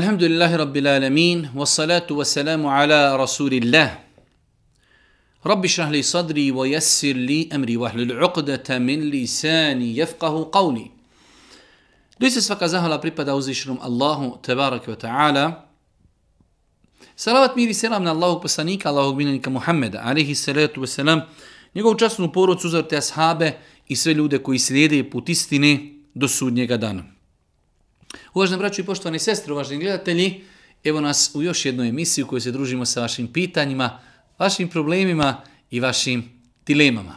Elhamdülillahi Rabbil alemin. Ve salatu ve selamu ala Rasulillah. Rabbi li sadri ve li emri ve hlul uqdata min lisani jefkahu qavli. se svaka zahvala pripada uzvišenom Allahu tebarak ve ta'ala. Salavat i selam na Allahog poslanika, Allahog binanika Muhammeda, alihi salatu ve selam, njegovu časnu porodcu, uzvrte ashabe i sve ljude koji slijede put istine do sudnjega dana. Uvažene braći i poštovani sestre, uvaženi gledatelji, evo nas u još jednoj emisiji u kojoj se družimo sa vašim pitanjima, vašim problemima i vašim dilemama.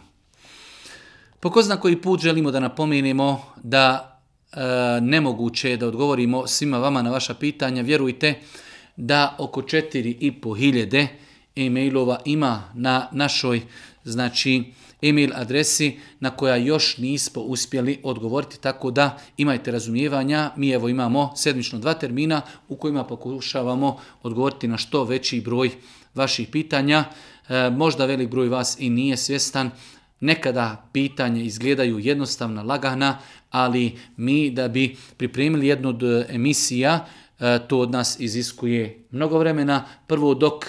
Po zna koji put želimo da napomenemo da e, nemoguće je da odgovorimo svima vama na vaša pitanja. Vjerujte da oko 4.500 e-mailova ima na našoj znači, email adresi na koja još nismo uspjeli odgovoriti, tako da imajte razumijevanja. Mi evo imamo sedmično dva termina u kojima pokušavamo odgovoriti na što veći broj vaših pitanja. E, možda velik broj vas i nije svjestan Nekada pitanje izgledaju jednostavna, lagana, ali mi da bi pripremili jednu od e, emisija, e, to od nas iziskuje mnogo vremena. Prvo dok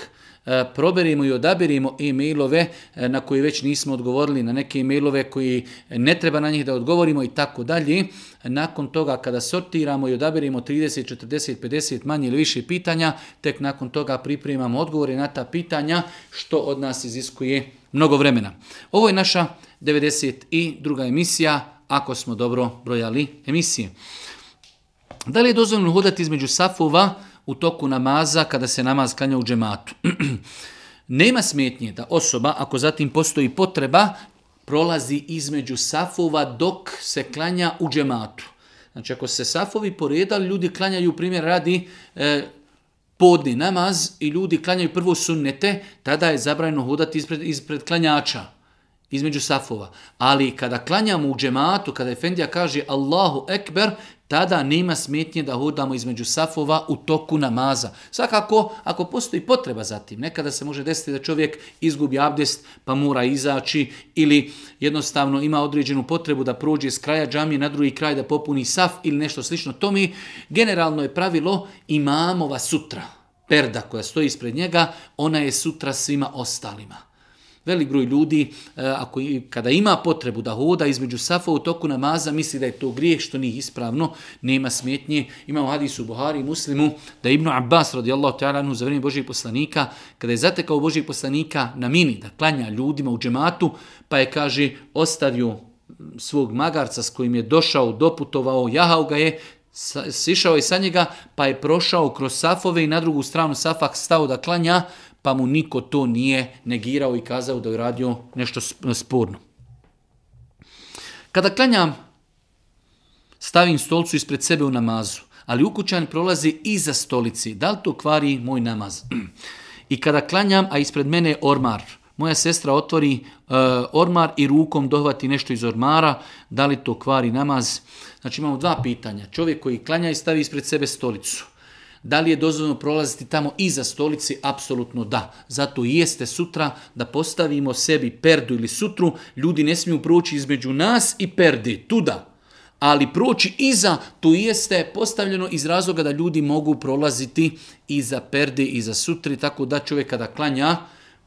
E, proberimo i odabirimo e-mailove e, na koje već nismo odgovorili, na neke e-mailove koji ne treba na njih da odgovorimo i tako dalje. Nakon toga kada sortiramo i odabirimo 30, 40, 50 manje ili više pitanja, tek nakon toga pripremamo odgovore na ta pitanja što od nas iziskuje mnogo vremena. Ovo je naša 92. emisija, ako smo dobro brojali emisije. Da li je dozvoljno hodati između safova u toku namaza kada se namaz klanja u džematu. Nema smetnje da osoba, ako zatim postoji potreba, prolazi između safova dok se klanja u džematu. Znači, ako se safovi poredali, ljudi klanjaju, primjer, radi e, podni namaz i ljudi klanjaju prvo sunnete, tada je zabrajno hodati ispred, ispred klanjača, između safova. Ali kada klanjamo u džematu, kada Efendija kaže Allahu Ekber, tada nema smetnje da hodamo između safova u toku namaza. Svakako, ako postoji potreba za tim, nekada se može desiti da čovjek izgubi abdest pa mora izaći ili jednostavno ima određenu potrebu da prođe s kraja džamije na drugi kraj da popuni saf ili nešto slično. To mi generalno je pravilo imamova sutra. Perda koja stoji ispred njega, ona je sutra svima ostalima. Velik broj ljudi, e, ako, kada ima potrebu da hoda između safa u toku namaza, misli da je to grijeh što nije ispravno, nema smetnje. Imamo hadis u Buhari i Muslimu da je Ibnu Abbas radijallahu ta'ala za vrijeme Božih poslanika, kada je zatekao Božih poslanika na mini, da klanja ljudima u džematu, pa je, kaže, ostavio svog magarca s kojim je došao, doputovao, jahao ga je, sišao je sa njega, pa je prošao kroz safove i na drugu stranu safak stao da klanja, pa mu niko to nije negirao i kazao da je radio nešto sporno. Kada klanjam, stavim stolcu ispred sebe u namazu, ali ukućan prolazi iza stolici. Da li to kvari moj namaz? I kada klanjam, a ispred mene je ormar – moja sestra otvori e, ormar i rukom dohvati nešto iz ormara, da li to kvari namaz? Znači imamo dva pitanja. Čovjek koji klanja i stavi ispred sebe stolicu. Da li je dozvoljeno prolaziti tamo iza stolici? Apsolutno da. Zato jeste sutra da postavimo sebi perdu ili sutru. Ljudi ne smiju proći između nas i perdi, tuda. Ali proći iza, tu jeste postavljeno iz razloga da ljudi mogu prolaziti iza perde, iza sutri, tako da čovjek kada klanja,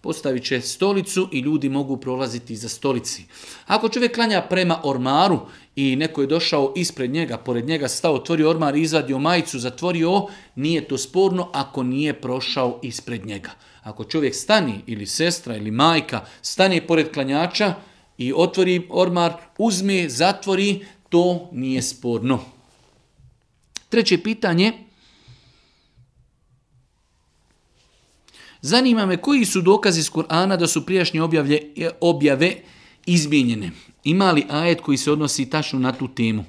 postavit će stolicu i ljudi mogu prolaziti za stolici. Ako čovjek klanja prema ormaru i neko je došao ispred njega, pored njega stao, otvorio ormar, izvadio majicu, zatvorio, nije to sporno ako nije prošao ispred njega. Ako čovjek stani ili sestra ili majka stane pored klanjača i otvori ormar, uzme, zatvori, to nije sporno. Treće pitanje, Zanima me koji su dokazi iz Kur'ana da su prijašnje objavlje, objave izmijenjene. Ima li ajet koji se odnosi tačno na tu temu?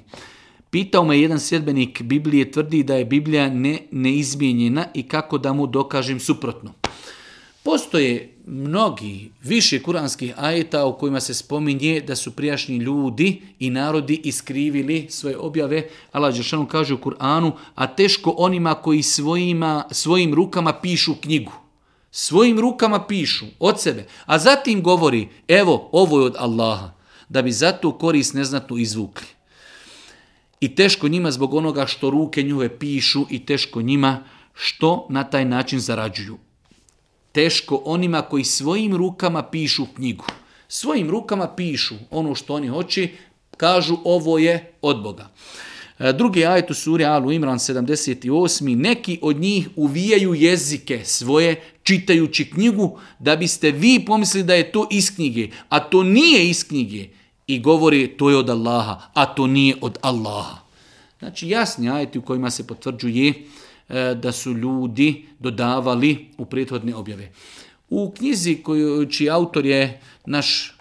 Pitao me jedan sljedbenik Biblije, tvrdi da je Biblija ne, neizmijenjena i kako da mu dokažem suprotno. Postoje mnogi više kuranskih ajeta u kojima se spominje da su prijašnji ljudi i narodi iskrivili svoje objave. Allah Đeršanu kaže u Kur'anu, a teško onima koji svojima, svojim rukama pišu knjigu. Svojim rukama pišu od sebe, a zatim govori, evo, ovo je od Allaha, da bi zato korist neznatno izvukli. I teško njima zbog onoga što ruke njove pišu i teško njima što na taj način zarađuju. Teško onima koji svojim rukama pišu knjigu. Svojim rukama pišu ono što oni hoće, kažu ovo je od Boga. E, drugi ajet u suri Alu Imran 78. Neki od njih uvijaju jezike svoje čitajući knjigu, da biste vi pomislili da je to iz knjige, a to nije iz knjige. I govori to je od Allaha, a to nije od Allaha. Znači jasni ajeti u kojima se potvrđuje e, da su ljudi dodavali u prethodne objave. U knjizi koju, čiji autor je naš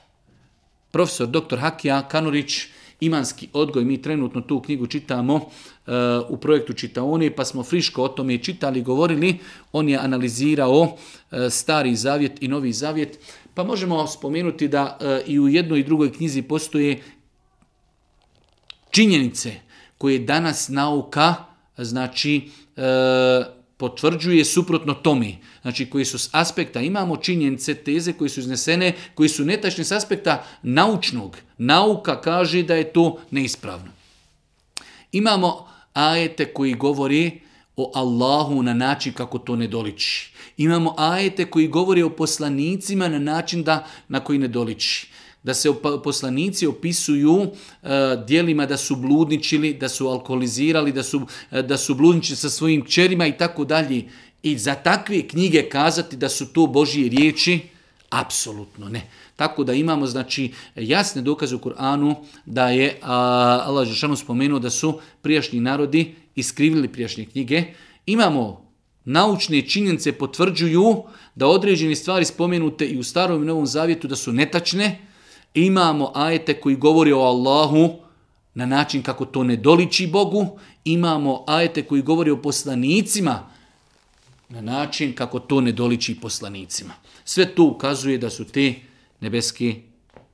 profesor dr. Hakija Kanurić, Imanski odgoj, mi trenutno tu knjigu čitamo, u projektu Čitaoni, pa smo friško o tome čitali, govorili. On je analizirao e, Stari zavjet i Novi zavjet. Pa možemo spomenuti da e, i u jednoj i drugoj knjizi postoje činjenice koje danas nauka znači e, potvrđuje suprotno tome. Znači koji su s aspekta, imamo činjenice, teze koje su iznesene, koji su netačni s aspekta naučnog. Nauka kaže da je to neispravno. Imamo ajete koji govori o Allahu na način kako to ne doliči. Imamo ajete koji govori o poslanicima na način da, na koji ne doliči. Da se poslanici opisuju e, djelima dijelima da su bludničili, da su alkoholizirali, da su, e, da su bludničili sa svojim čerima i tako dalje. I za takve knjige kazati da su to Božje riječi, Apsolutno ne. Tako da imamo znači jasne dokaze u Kur'anu da je a, Allah Žešanu spomenuo da su prijašnji narodi iskrivili prijašnje knjige. Imamo naučne činjenice potvrđuju da određene stvari spomenute i u starom i novom zavjetu da su netačne. Imamo ajete koji govori o Allahu na način kako to ne doliči Bogu. Imamo ajete koji govori o poslanicima na način kako to ne doliči poslanicima. Sve to ukazuje da su te nebeske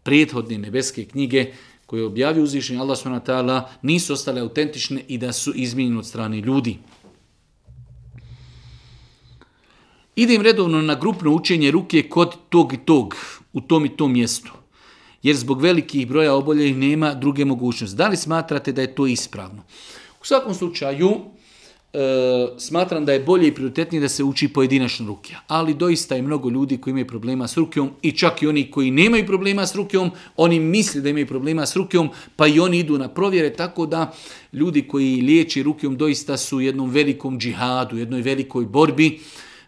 prethodne nebeske knjige koje objavi objavio uzvišenje Allah s.w.t. nisu ostale autentične i da su izmijenjene od strane ljudi. Idem redovno na grupno učenje ruke kod tog i tog, u tom i tom mjestu. Jer zbog velikih broja oboljelih nema druge mogućnosti. Da li smatrate da je to ispravno? U svakom slučaju, e, smatram da je bolje i prioritetnije da se uči pojedinačno rukija. Ali doista je mnogo ljudi koji imaju problema s rukijom i čak i oni koji nemaju problema s rukijom, oni misle da imaju problema s rukijom, pa i oni idu na provjere, tako da ljudi koji liječi rukijom doista su u jednom velikom džihadu, jednoj velikoj borbi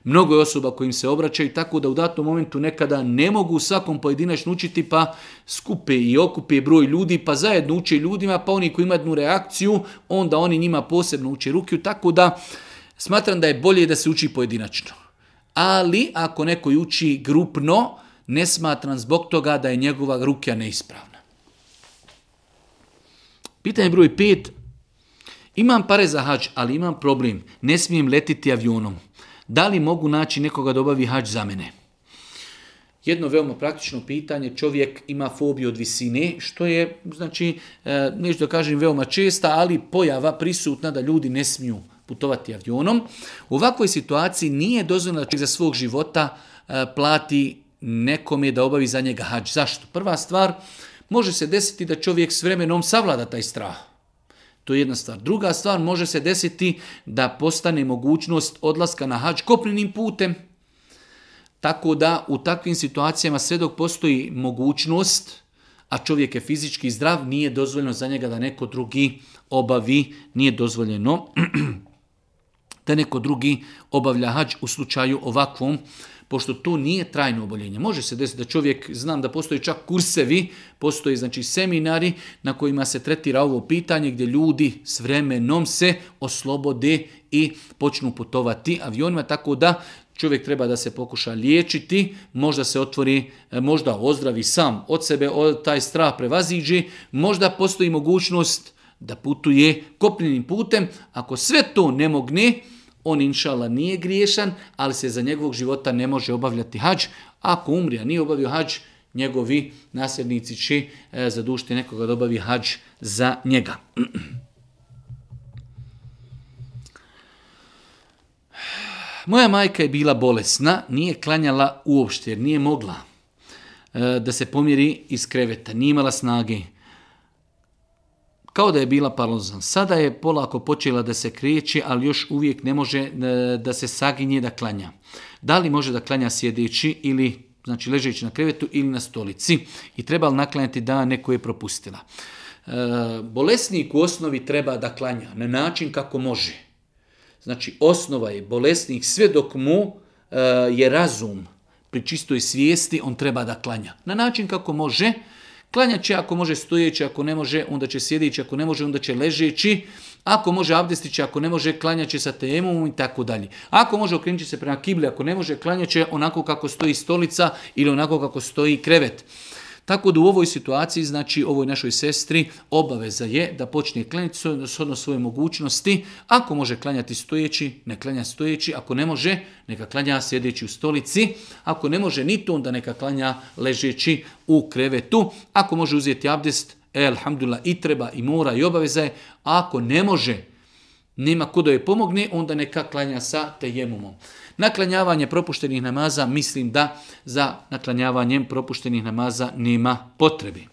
mnogo je osoba kojim se obraćaju, tako da u datom momentu nekada ne mogu svakom pojedinačno učiti, pa skupe i okupe broj ljudi, pa zajedno uče ljudima, pa oni koji imaju jednu reakciju, onda oni njima posebno uče rukiju, tako da smatram da je bolje da se uči pojedinačno. Ali ako neko uči grupno, ne smatram zbog toga da je njegova ruka neispravna. Pitanje broj 5. Imam pare za hač, ali imam problem. Ne smijem letiti avionom. Da li mogu naći nekoga da obavi hađ za mene? Jedno veoma praktično pitanje, čovjek ima fobiju od visine, što je, znači, e, nešto da kažem veoma česta, ali pojava prisutna da ljudi ne smiju putovati avionom. U ovakvoj situaciji nije dozvoljeno da čovjek za svog života e, plati nekome da obavi za njega hađ. Zašto? Prva stvar, može se desiti da čovjek s vremenom savlada taj strah. To je jedna stvar. Druga stvar, može se desiti da postane mogućnost odlaska na hađ kopnenim putem. Tako da u takvim situacijama sve dok postoji mogućnost, a čovjek je fizički zdrav, nije dozvoljeno za njega da neko drugi obavi, nije dozvoljeno da neko drugi obavlja hač u slučaju ovakvom pošto to nije trajno oboljenje. Može se desiti da čovjek, znam da postoji čak kursevi, postoji znači seminari na kojima se tretira ovo pitanje gdje ljudi s vremenom se oslobode i počnu putovati avionima, tako da čovjek treba da se pokuša liječiti, možda se otvori, e, možda ozdravi sam od sebe, taj strah prevaziđi, možda postoji mogućnost da putuje kopnenim putem, ako sve to ne mogne, on inšala nije griješan, ali se za njegovog života ne može obavljati hađ. Ako a nije obavio hađ, njegovi nasljednici će e, zadušiti nekoga da obavi hađ za njega. Moja majka je bila bolesna, nije klanjala uopšte jer nije mogla e, da se pomjeri iz kreveta, nije imala snage kao da je bila paralizan. Sada je polako počela da se kreće, ali još uvijek ne može e, da se saginje da klanja. Da li može da klanja sjedeći ili znači ležeći na krevetu ili na stolici i treba li naklanjati da neko je propustila. E, bolesnik u osnovi treba da klanja na način kako može. Znači osnova je bolesnik sve dok mu e, je razum pri čistoj svijesti on treba da klanja. Na način kako može, Klanjat će ako može stojeći, ako ne može, onda će sjedići, ako ne može, onda će ležeći. Ako može abdestići, ako ne može, klanjat će sa temom i tako dalje. Ako može, okrenuti se prema kibli, ako ne može, klanjat će onako kako stoji stolica ili onako kako stoji krevet. Tako da u ovoj situaciji, znači ovoj našoj sestri, obaveza je da počne klanjati shodno svoje mogućnosti. Ako može klanjati stojeći, ne klanja stojeći. Ako ne može, neka klanja sjedeći u stolici. Ako ne može ni to, onda neka klanja ležeći u krevetu. Ako može uzeti abdest, elhamdulillah, i treba, i mora, i obaveza je. Ako ne može, nema ko da je pomogne, onda neka klanja sa tejemumom. Naklanjavanje propuštenih namaza, mislim da za naklanjavanjem propuštenih namaza nema potrebi.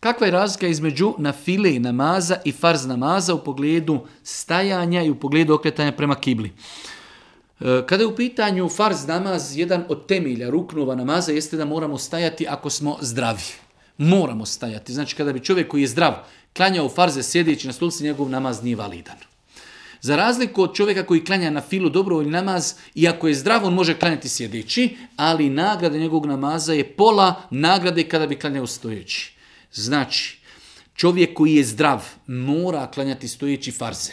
Kakva je razlika između na file namaza i farz namaza u pogledu stajanja i u pogledu okretanja prema kibli? E, kada je u pitanju farz namaz, jedan od temelja ruknova namaza jeste da moramo stajati ako smo zdravi. Moramo stajati. Znači, kada bi čovjek koji je zdrav klanjao farze sjedeći na stolici, njegov namaz nije validan. Za razliku od čovjeka koji klanja na filu dobrovoljni namaz, iako je zdrav, on može klanjati sjedeći, ali nagrada njegovog namaza je pola nagrade kada bi klanjao stojeći. Znači, čovjek koji je zdrav mora klanjati stojeći farze.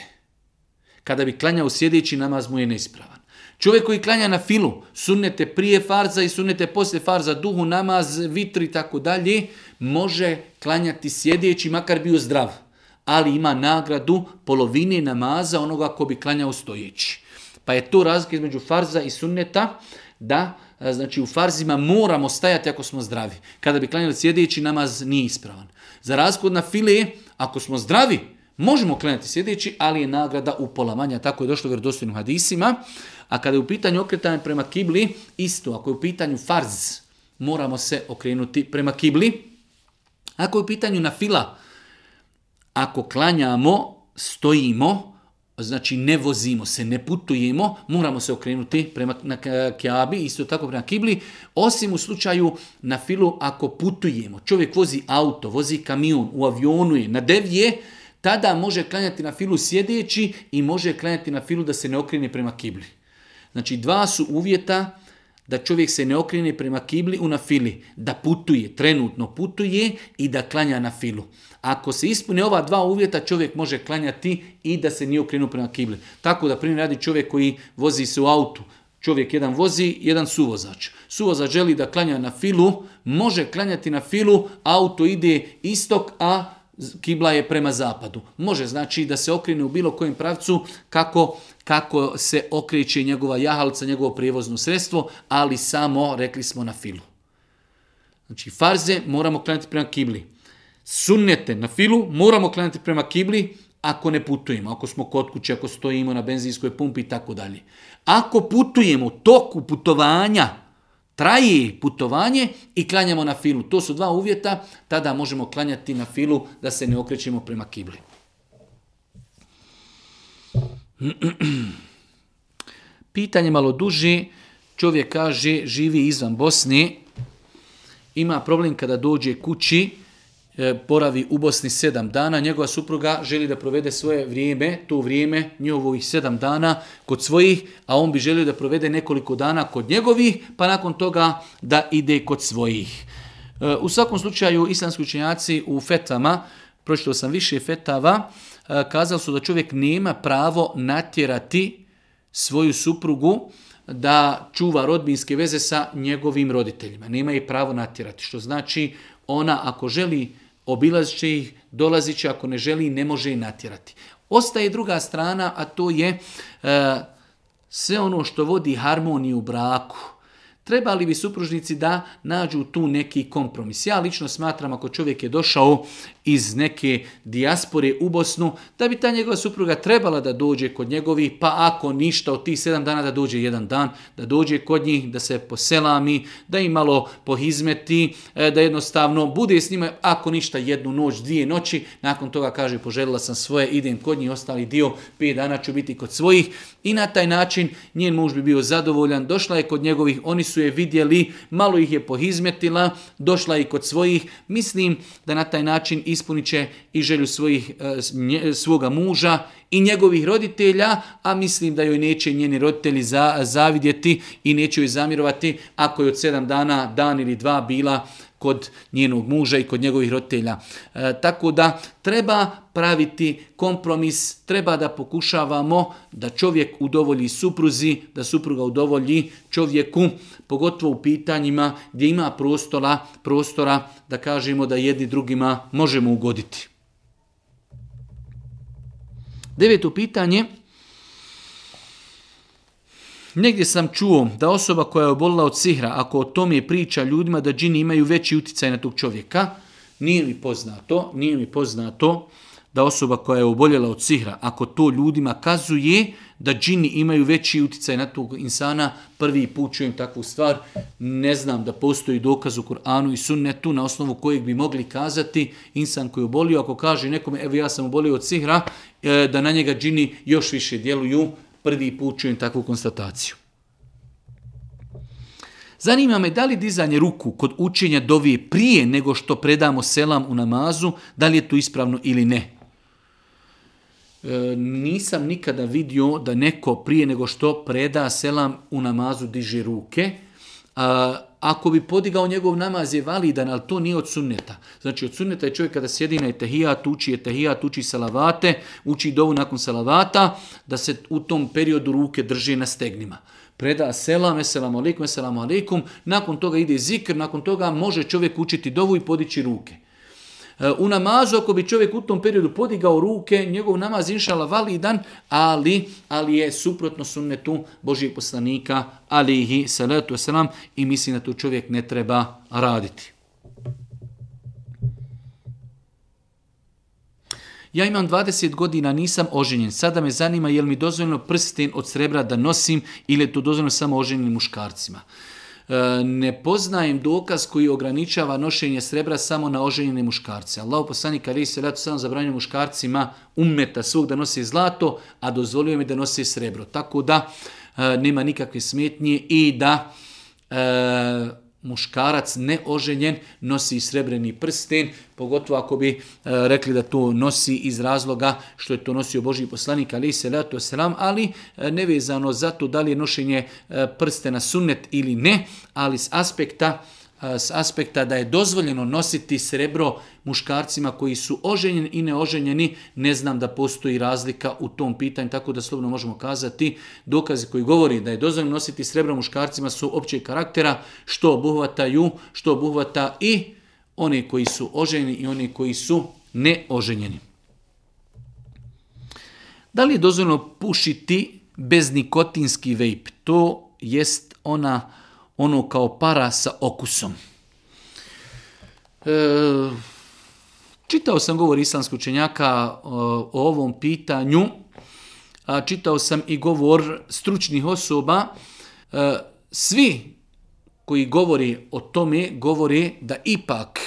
Kada bi klanjao sjedeći, namaz mu je neispravan. Čovjek koji klanja na filu, sunnete prije farza i sunnete poslije farza, duhu, namaz, vitri i tako dalje, može klanjati sjedeći, makar bio zdrav. Ali ima nagradu polovine namaza onoga ko bi klanjao stojeći. Pa je to razlika između farza i sunneta, da znači u farzima moramo stajati ako smo zdravi. Kada bi klanjali sjedeći, namaz nije ispravan. Za razliku od na file, ako smo zdravi, možemo klanjati sjedeći, ali je nagrada upola manja. Tako je došlo u vjerodostojnim hadisima. A kada je u pitanju okretanje prema kibli, isto. Ako je u pitanju farz, moramo se okrenuti prema kibli. Ako je u pitanju na fila, ako klanjamo, stojimo, znači ne vozimo se, ne putujemo, moramo se okrenuti prema na kjabi, isto tako prema kibli, osim u slučaju na filu ako putujemo. Čovjek vozi auto, vozi kamion, u avionu je, na devije, tada može klanjati na filu sjedeći i može klanjati na filu da se ne okrene prema kibli. Znači dva su uvjeta da čovjek se ne okrene prema kibli u fili, da putuje, trenutno putuje i da klanja na filu. Ako se ispune ova dva uvjeta, čovjek može klanjati i da se nije okrenuo prema kibli. Tako da primjer radi čovjek koji vozi se u autu, čovjek jedan vozi, jedan suvozač. Suvozač želi da klanja na filu, može klanjati na filu, auto ide istok, a kibla je prema zapadu. Može znači da se okrine u bilo kojem pravcu kako, kako se okreće njegova jahalca, njegovo prijevozno sredstvo, ali samo, rekli smo, na filu. Znači, farze moramo klanjati prema kibli. Sunnete na filu moramo klanjati prema kibli ako ne putujemo, ako smo kod kuće, ako stojimo na benzinskoj pumpi i tako dalje. Ako putujemo toku putovanja, traji putovanje i klanjamo na filu. To su dva uvjeta, tada možemo klanjati na filu da se ne okrećemo prema kibli. Pitanje malo duži. Čovjek kaže, živi izvan Bosni, ima problem kada dođe kući, E, boravi u Bosni sedam dana, njegova supruga želi da provede svoje vrijeme, to vrijeme njihovih sedam dana kod svojih, a on bi želio da provede nekoliko dana kod njegovih, pa nakon toga da ide kod svojih. E, u svakom slučaju, islamski učenjaci u fetama, pročitao sam više fetava, e, kazali su da čovjek nema pravo natjerati svoju suprugu da čuva rodbinske veze sa njegovim roditeljima. Nema i pravo natjerati, što znači ona ako želi obilazit će ih, dolazit će ako ne želi ne može i natjerati. Ostaje druga strana, a to je e, sve ono što vodi harmoniju u braku. Trebali bi supružnici da nađu tu neki kompromis. Ja lično smatram ako čovjek je došao iz neke dijaspore u Bosnu, da bi ta njegova supruga trebala da dođe kod njegovi, pa ako ništa od tih sedam dana da dođe jedan dan, da dođe kod njih, da se poselami, da im malo pohizmeti, e, da jednostavno bude s njima, ako ništa jednu noć, dvije noći, nakon toga kaže poželjela sam svoje, idem kod njih, ostali dio, pet dana ću biti kod svojih i na taj način njen muž bi bio zadovoljan, došla je kod njegovih, oni su je vidjeli, malo ih je pohizmetila, došla je kod svojih, mislim da na taj način ispunit će i želju svojih, e, svoga muža i njegovih roditelja, a mislim da joj neće njeni roditelji zavidjeti i neće joj zamirovati ako je od sedam dana, dan ili dva bila kod njenog muža i kod njegovih roditelja. E, tako da treba praviti kompromis, treba da pokušavamo da čovjek udovolji supruzi, da supruga udovolji čovjeku pogotovo u pitanjima gdje ima prostora, prostora da kažemo da jedni drugima možemo ugoditi. Deveto pitanje. Negdje sam čuo da osoba koja je obolila od sihra, ako o tome je priča ljudima, da džini imaju veći utjecaj na tog čovjeka. Nije mi poznato, nije mi poznato da osoba koja je oboljela od sihra, ako to ljudima kazuje, da džini imaju veći utjecaj na tog insana, prvi put čujem takvu stvar, ne znam da postoji dokaz u Koranu i sunnetu na osnovu kojeg bi mogli kazati insan koji je obolio, ako kaže nekome evo ja sam obolio od sihra, e, da na njega džini još više djeluju, prvi put čujem takvu konstataciju. Zanima me da li dizanje ruku kod učenja dovije prije nego što predamo selam u namazu, da li je to ispravno ili ne. E, nisam nikada vidio da neko prije nego što preda selam u namazu diže ruke. E, ako bi podigao njegov namaz je validan, ali to nije od sunneta. Znači od sunneta je čovjek kada sjedi na etahijat, uči etahijat, uči salavate, uči dovu nakon salavata, da se u tom periodu ruke drži na stegnima preda selam, selam alikum, selam alikum, nakon toga ide zikr, nakon toga može čovjek učiti dovu i podići ruke. E, u namazu, ako bi čovjek u tom periodu podigao ruke, njegov namaz inšala validan, ali, ali je suprotno sunnetu Božijeg poslanika, alihi salatu wasalam, i mislim da tu čovjek ne treba raditi. Ja imam 20 godina, nisam oženjen. Sada me zanima je li mi dozvoljeno prsten od srebra da nosim ili je to dozvoljeno samo oženjenim muškarcima. E, ne poznajem dokaz koji ograničava nošenje srebra samo na oženjene muškarce. Allah poslanik ali se ratu samo zabranio muškarcima umeta, svog da nosi zlato, a dozvolio mi da nosi srebro. Tako da e, nema nikakve smetnje i da e, muškarac neoženjen nosi srebreni prsten, pogotovo ako bi e, rekli da to nosi iz razloga što je to nosio Boži poslanik ali se leto selam, ali e, nevezano za to da li je nošenje e, prstena sunnet ili ne, ali s aspekta s aspekta da je dozvoljeno nositi srebro muškarcima koji su oženjeni i neoženjeni, ne znam da postoji razlika u tom pitanju, tako da slobno možemo kazati dokazi koji govori da je dozvoljeno nositi srebro muškarcima su općeg karaktera, što obuhvataju, što obuhvata i oni koji su oženjeni i oni koji su neoženjeni. Da li je dozvoljeno pušiti bez nikotinski vape? To jest ona ono kao para sa okusom. E, čitao sam govor islamskog učenjaka e, o ovom pitanju, a čitao sam i govor stručnih osoba. E, svi koji govori o tome, govori da ipak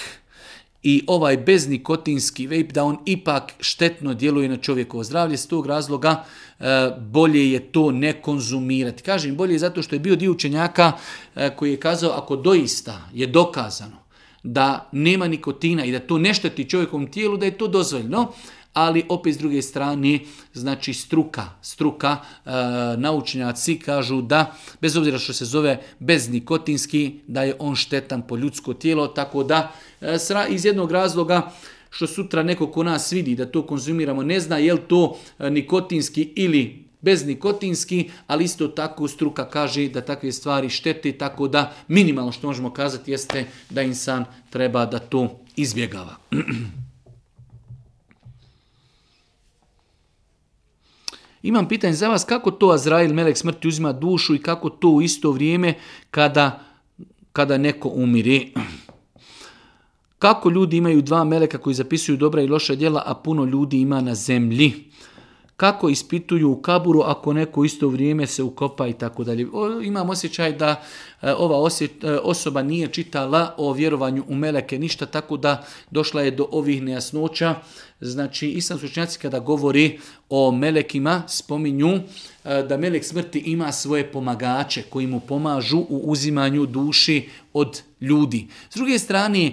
i ovaj beznikotinski vape da on ipak štetno djeluje na čovjekovo zdravlje. S tog razloga e, bolje je to ne konzumirati. Kažem bolje je zato što je bio dio učenjaka e, koji je kazao ako doista je dokazano da nema nikotina i da to ne šteti čovjekom tijelu, da je to dozvoljno ali opet s druge strane, znači struka, struka, e, naučnjaci kažu da, bez obzira što se zove beznikotinski, da je on štetan po ljudsko tijelo, tako da e, iz jednog razloga, što sutra neko ko nas vidi da to konzumiramo ne zna je li to e, nikotinski ili beznikotinski, ali isto tako struka kaže da takve stvari štete, tako da minimalno što možemo kazati jeste da insan treba da to izbjegava. Imam pitanje za vas kako to Azrail, melek smrti, uzima dušu i kako to u isto vrijeme kada, kada neko umiri. Kako ljudi imaju dva meleka koji zapisuju dobra i loša djela, a puno ljudi ima na zemlji? kako ispituju u kaburu ako neko isto vrijeme se ukopa i tako dalje. Imam osjećaj da e, ova e, osoba nije čitala o vjerovanju u meleke ništa, tako da došla je do ovih nejasnoća. Znači, islam stručnjaci kada govori o melekima, spominju e, da melek smrti ima svoje pomagače koji mu pomažu u uzimanju duši od ljudi. S druge strane,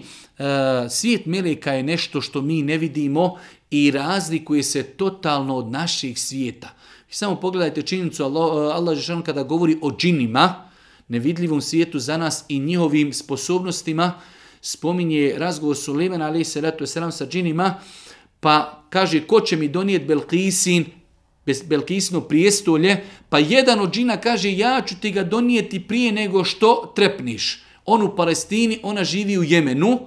svijet meleka je nešto što mi ne vidimo i razlikuje se totalno od naših svijeta. vi samo pogledajte činjenicu, eh, Allah, kada govori o džinima, nevidljivom svijetu za nas i njihovim sposobnostima, spominje razgovor Sulemana ali se ratuje sram sa džinima, pa kaže ko će mi donijeti Belkisin, Belkisino prijestolje, pa jedan od džina kaže ja ću ti ga donijeti prije nego što trepniš. On u Palestini, ona živi u Jemenu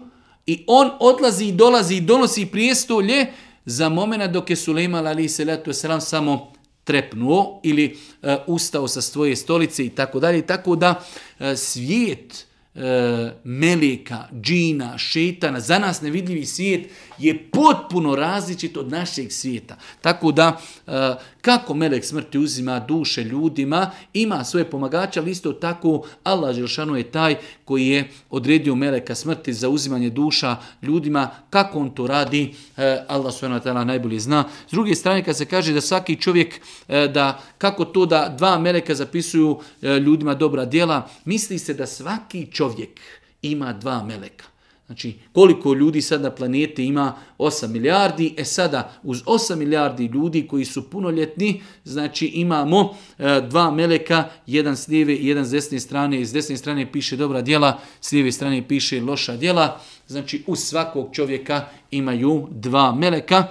i on odlazi i dolazi i donosi prijestolje za momena dok je Sulejman ali se letu selam samo trepnuo ili e, ustao sa svoje stolice i tako dalje. Tako da e, svijet melika, meleka, džina, šetana, za nas nevidljivi svijet je potpuno različit od našeg svijeta. Tako da, e, kako melek smrti uzima duše ljudima, ima svoje pomagače, ali isto tako Allah Želšanu je taj koji je odredio meleka smrti za uzimanje duša ljudima. Kako on to radi, e, Allah Allah Tala najbolje zna. S druge strane, kad se kaže da svaki čovjek, e, da kako to da dva meleka zapisuju ljudima dobra djela, misli se da svaki čovjek čovjek ima dva meleka. Znači, koliko ljudi sada na planeti ima 8 milijardi, e sada uz 8 milijardi ljudi koji su punoljetni, znači imamo e, dva meleka, jedan s lijeve i jedan s desne strane, s desne strane piše dobra djela, s lijeve strane piše loša djela, znači u svakog čovjeka imaju dva meleka,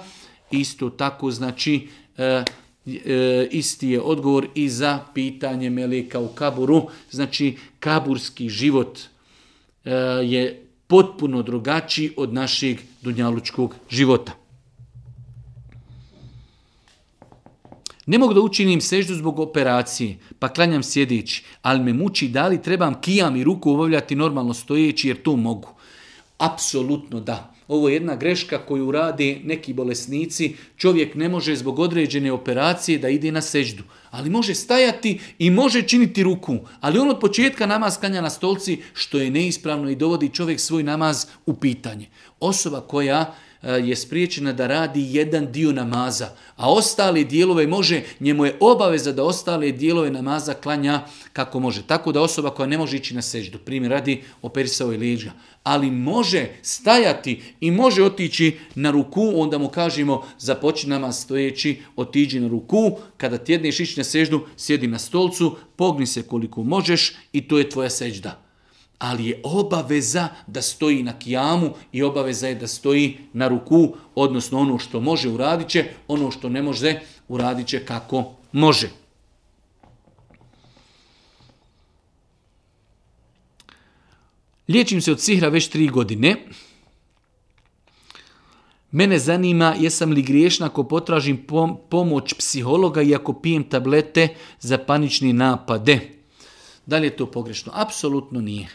isto tako znači e, E, isti je odgovor i za pitanje meleka u kaburu. Znači, kaburski život e, je potpuno drugačiji od našeg dunjalučkog života. Ne mogu da učinim seždu zbog operacije, pa klanjam sjedići, ali me muči da li trebam kijam i ruku obavljati normalno stojeći jer to mogu. Apsolutno da. Ovo je jedna greška koju rade neki bolesnici. Čovjek ne može zbog određene operacije da ide na seždu. Ali može stajati i može činiti ruku. Ali on od početka namaz kanja na stolci, što je neispravno i dovodi čovjek svoj namaz u pitanje. Osoba koja eh, je spriječena da radi jedan dio namaza, a ostale dijelove može, njemu je obaveza da ostale dijelove namaza klanja kako može. Tako da osoba koja ne može ići na seždu, primjer radi operisao je leđa, ali može stajati i može otići na ruku, onda mu kažemo za stojeći, otiđi na ruku, kada tjedneš ići na seždu, sjedi na stolcu, pogni se koliko možeš i to je tvoja sežda. Ali je obaveza da stoji na kijamu i obaveza je da stoji na ruku, odnosno ono što može uradit će, ono što ne može uradit će kako može. Liječim se od sihra već tri godine. Mene zanima jesam li griješna ako potražim pomoć psihologa i ako pijem tablete za panični napade. Da li je to pogrešno? Apsolutno nije.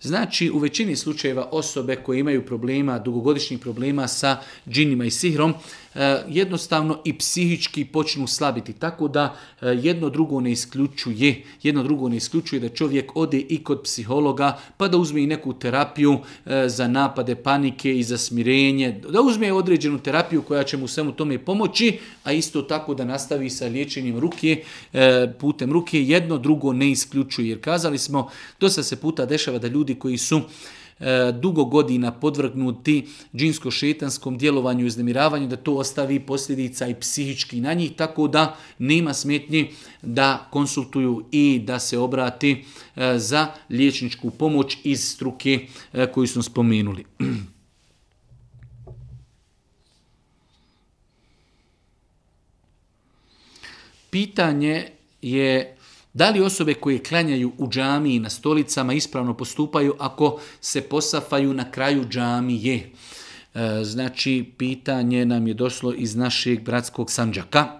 Znači, u većini slučajeva osobe koje imaju problema, dugogodišnjih problema sa džinima i sihrom, E, jednostavno i psihički počnu slabiti. Tako da e, jedno drugo ne isključuje, jedno drugo ne isključuje da čovjek ode i kod psihologa pa da uzme i neku terapiju e, za napade panike i za smirenje, da uzme određenu terapiju koja će mu svemu tome pomoći, a isto tako da nastavi sa liječenjem ruke, putem ruke, jedno drugo ne isključuje. Jer kazali smo, dosta se puta dešava da ljudi koji su E, dugo godina podvrgnuti džinsko-šetanskom djelovanju i uznemiravanju, da to ostavi posljedica i psihički na njih, tako da nema smetnji da konsultuju i da se obrati e, za liječničku pomoć iz struke e, koju smo spomenuli. Pitanje je da li osobe koje klanjaju u džamiji na stolicama ispravno postupaju ako se posafaju na kraju džamije? je. znači, pitanje nam je došlo iz našeg bratskog sanđaka.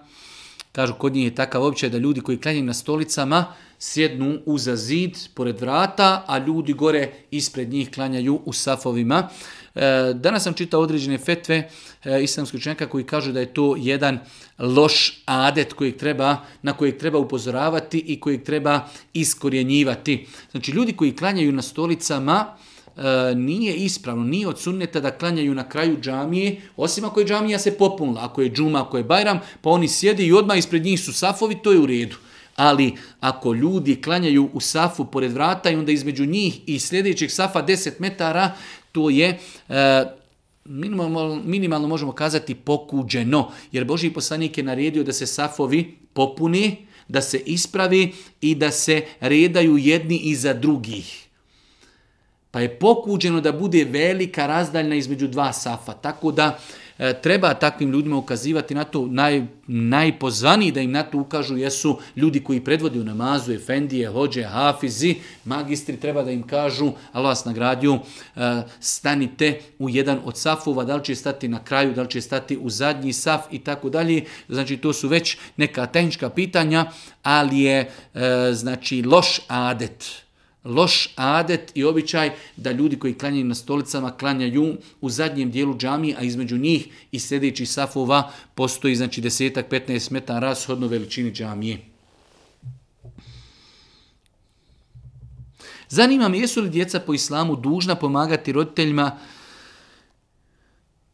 Kažu, kod njih je takav običaj da ljudi koji klanjaju na stolicama sjednu uza zid pored vrata, a ljudi gore ispred njih klanjaju u safovima. E, danas sam čitao određene fetve e, islamskih učenjaka koji kažu da je to jedan loš adet kojeg treba, na kojeg treba upozoravati i kojeg treba iskorjenjivati. Znači ljudi koji klanjaju na stolicama, e, nije ispravno, nije od sunneta da klanjaju na kraju džamije, osim ako je džamija se popunila, ako je džuma, ako je bajram, pa oni sjede i odmah ispred njih su safovi, to je u redu. Ali ako ljudi klanjaju u safu pored vrata i onda između njih i sljedećeg safa 10 metara to je e, minimalno, minimalno možemo kazati pokuđeno, jer Boži poslanik je naredio da se safovi popuni, da se ispravi i da se redaju jedni iza drugih. Pa je pokuđeno da bude velika razdaljna između dva safa, tako da E, treba takvim ljudima ukazivati na to, naj, najpozvaniji da im na to ukažu jesu ljudi koji predvodi u namazu, efendije, hođe, hafizi, magistri, treba da im kažu, ali vas nagradju, e, stanite u jedan od safova, da li će stati na kraju, da li će stati u zadnji saf i tako dalje. Znači to su već neka tehnička pitanja, ali je e, znači loš adet loš adet i običaj da ljudi koji klanjaju na stolicama klanjaju u zadnjem dijelu džamije, a između njih i sljedećih safova postoji znači desetak, 15 metara shodno veličini džamije. Zanima me jesu li djeca po islamu dužna pomagati roditeljima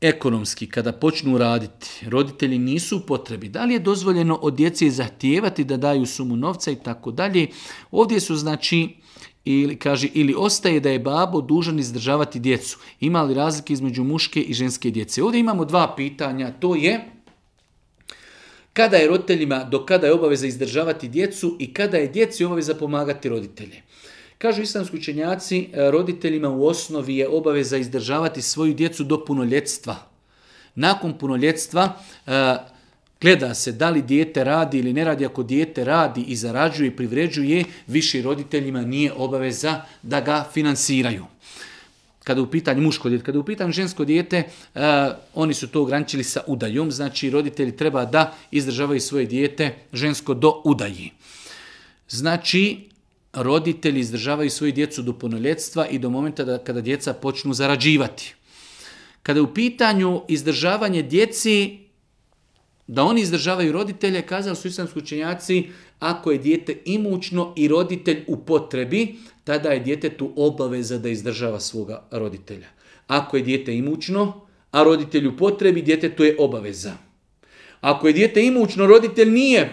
ekonomski kada počnu raditi. Roditelji nisu u potrebi. Da li je dozvoljeno od djece zahtijevati da daju sumu novca i tako dalje? Ovdje su znači ili kaže ili ostaje da je babo dužan izdržavati djecu. Ima li razlike između muške i ženske djece? Ovdje imamo dva pitanja, to je kada je roditeljima, do kada je obaveza izdržavati djecu i kada je djeci obaveza pomagati roditelje. Kažu islamski učenjaci, e, roditeljima u osnovi je obaveza izdržavati svoju djecu do punoljetstva. Nakon punoljetstva, e, Gleda se da li dijete radi ili ne radi. Ako dijete radi i zarađuje i privređuje, više roditeljima nije obaveza da ga finansiraju. Kada u pitanju muško dijete, kada je u pitanju žensko dijete, e, oni su to ograničili sa udajom, znači roditelji treba da izdržavaju svoje dijete žensko do udaji. Znači, roditelji izdržavaju svoju djecu do punoljetstva i do momenta kada djeca počnu zarađivati. Kada u pitanju izdržavanje djeci, da oni izdržavaju roditelje, kazali su islamski učenjaci, ako je dijete imućno i roditelj u potrebi, tada je tu obaveza da izdržava svoga roditelja. Ako je dijete imućno, a roditelj u potrebi, djetetu je obaveza. Ako je dijete imućno, roditelj nije e,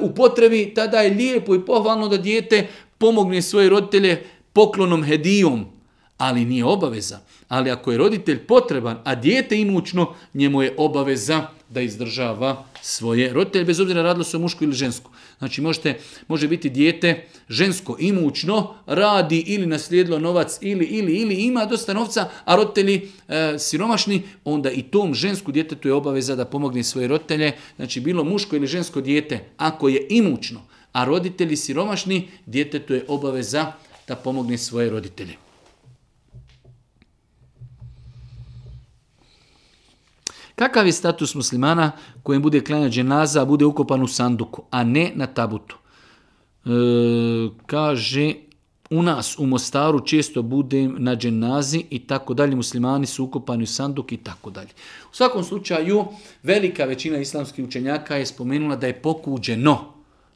u potrebi, tada je lijepo i pohvalno da dijete pomogne svoje roditelje poklonom hedijom, ali nije obaveza. Ali ako je roditelj potreban, a dijete imućno, njemu je obaveza da izdržava svoje roditelje, bez obzira radilo se o mušku ili žensku. Znači možete, može biti dijete žensko imućno, radi ili naslijedilo novac ili, ili, ili ima dosta novca, a roditelji e, siromašni, onda i tom žensku djetetu je obaveza da pomogne svoje roditelje. Znači bilo muško ili žensko dijete, ako je imućno, a roditelji siromašni, djetetu je obaveza da pomogne svoje roditelje. Kakav je status muslimana kojem bude klanja dženaza, a bude ukopan u sanduku, a ne na tabutu? E, kaže, u nas u Mostaru često bude na dženazi i tako dalje, muslimani su ukopani u sanduk i tako dalje. U svakom slučaju, velika većina islamskih učenjaka je spomenula da je pokuđeno